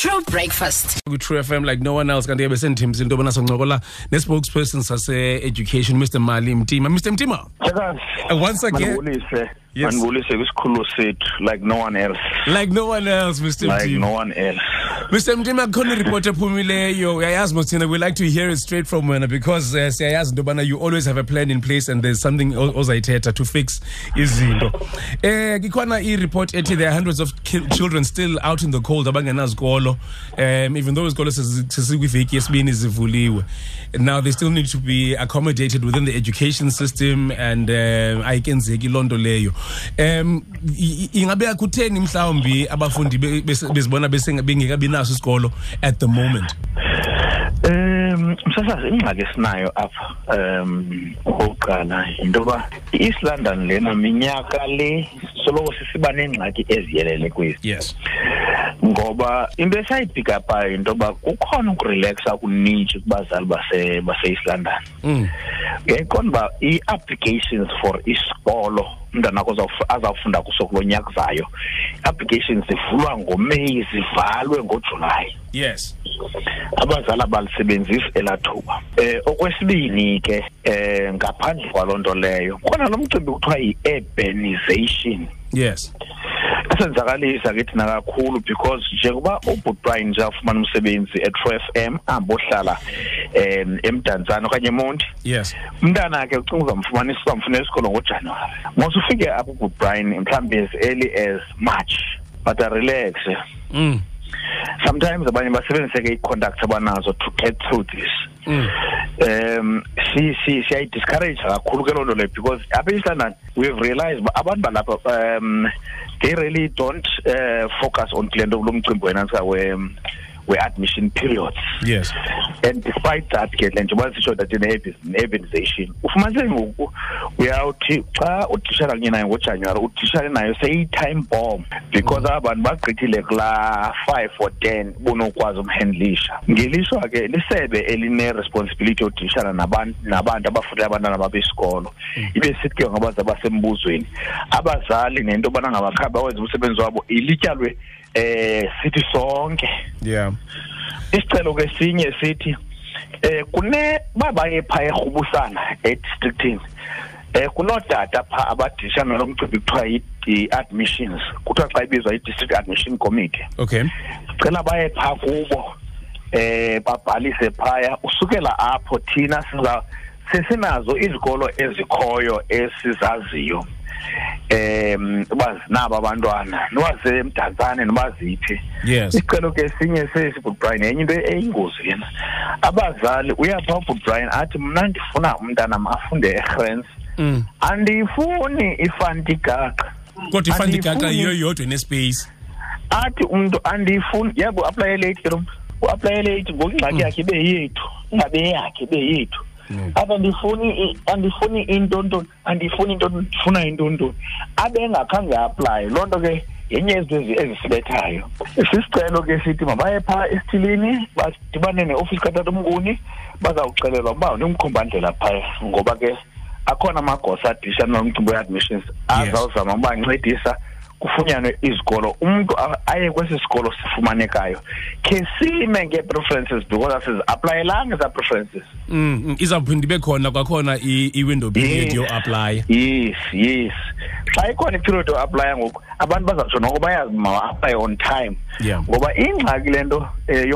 True breakfast. True FM like no one else kanti ke besendithembisa into yobana soncokola ne-spokesperson sase-education mr mali mtima mr mtima Chakazi. Uh, once again- Manibulise. Yes. Manibulise kwisikhululo sethu like no one else. like no one else mr Like mtima no one else. Mr mtima kukhona iripot ephumileyo uyayazi mosithina we like to hear it straight from wena because uh, siyayazi into you always have a plan in place and there's something ozayithetha to fix izinto. Eh ikhona ireport ethi there are hundreds of children still out in the cold abangenazikolo um even though izikolo sesikwiveki yesibini zivuliwe. Now they still need to be accommodated within the education system and um ayikenzeki loo nto leyo. Um i- i- ingabe kutheni mhlawumbi abafundi bezibona bengekabi naso isikolo at the moment? Um msasazi ingxaki esinayo apha um okokuqala yinto yoba i-East London lena minyaka le soloko sisiba neengxaki eziyelele kwezi. Yes. Ngoba into yoba kukhona ukurelaxa kubazali base base-East London. Mm. uba ii-applications for isikolo umntana wakho azawuf- azawufunda kuso kulo nyaka zayo. Applications zivulwa ngomeyi zivalwe ngojulayi. Yes. Abazali abalisebenzisi elaa thuba. Um okwesibini ke um ngaphandle kwaloo nto leyo khona lo mcimbi kuthiwa yi-urbanization. Yes. Esenzakalisa ke thina kakhulu because njengoba ubhutwayi nje afumana umsebenzi e-tro f m ahambe ohlala um emdantsane okanye emonti. Yes. Umntana ke ucinga uzamfumanisa uzamfunela isikolo ngojanuwari. Mose ufike apho ubrian mhlawumbi as early as march but arelax mm. sometimes abanye basebenzise ke ii-contacts abanazo to get through this. Mm. Um si si siyayidiscourage kakhulu ke loo nto leyo because apha east london we've realized uba abantu balapha um they really don't uh, focus on kule nto lo mcimbi wenantsika we-admission periods. Yes. And despite that ke le njengoba sisho that ne-urbanization ufumaniseke ngoku uyawuthi xa udishara kunye nayo ngojanuwari udishare nayo seyi-time bomb because aba bantu bagqithile kulaa five or ten bunokwazi umhandlisha. Ngelishwa ke lisebe eline-responsibility yodishana nabantu nabantu abafundela abantwana babesikolo. Ibe sithi ke ngabazali basembuzweni abazali nento yobana ngabakhabe bawenza umsebenzi wabo ilityalwe eh sithi sonke. Yeah. Isicelo ke sinye sithi eh kune babaye pha erhubusana edistrictini. Eh kunodata pha abadishana lomcimbi kuthiwa yi-admissions kuthiwa xa ibizwa i-district admission committee. Okay. Cela baye pha kubo eh babhalise phaya. Usukela apho thina siza sesinazo izikolo ezikhoyo esizaziyo. Em uba zinabo abantwana noba semdantsane noba ziphi. Yes. Isicelo ke sinye sesi but Brian enye into eyingozi lena abazali uyapha ubut Brian athi mna ndifuna umntanam afunde egrens mm. andiyifuni ifantigaqa kodwa ifandikaka Andiyifuni- yiyo yodwa enespace. Athi umntu andiyifuni yabo uaplaye late ke lo mntu uaplaye late ngoku ingxaki yakhe ibe yethu ingabe yakhe ibe yethu. Mm. apha andifuni i- andifuni intontoni andifuni intontoni ndifuna intontoni abe engakhange aplaye loo nto ke yenye yezinto ezi- ezisibethayo. Sisicelo ke sithi mabaye phaa esithilini badibane neofisi katata umnguni bazawuxelelwa uba ndimkhombandlela phaya. Ngoba ke akhona amagosa adishana nomcimbi we-admissions azawuzama uba ancedisa. Kufunyanwe izikolo umntu a- aye kwesi sikolo sifumanekayo khe sime ngee-preferences because asizi-aplayelanga ezaa preferences mm. mm. izawuphinda ibe khona kwakhona i- i-window period Yes. yo-aplya yes yes xa ikhona iperiod yoaplaya ngoku abantu bazawutsho noko bayazi mawa-aplaye on time Yeah. ngoba ingxaki le nto um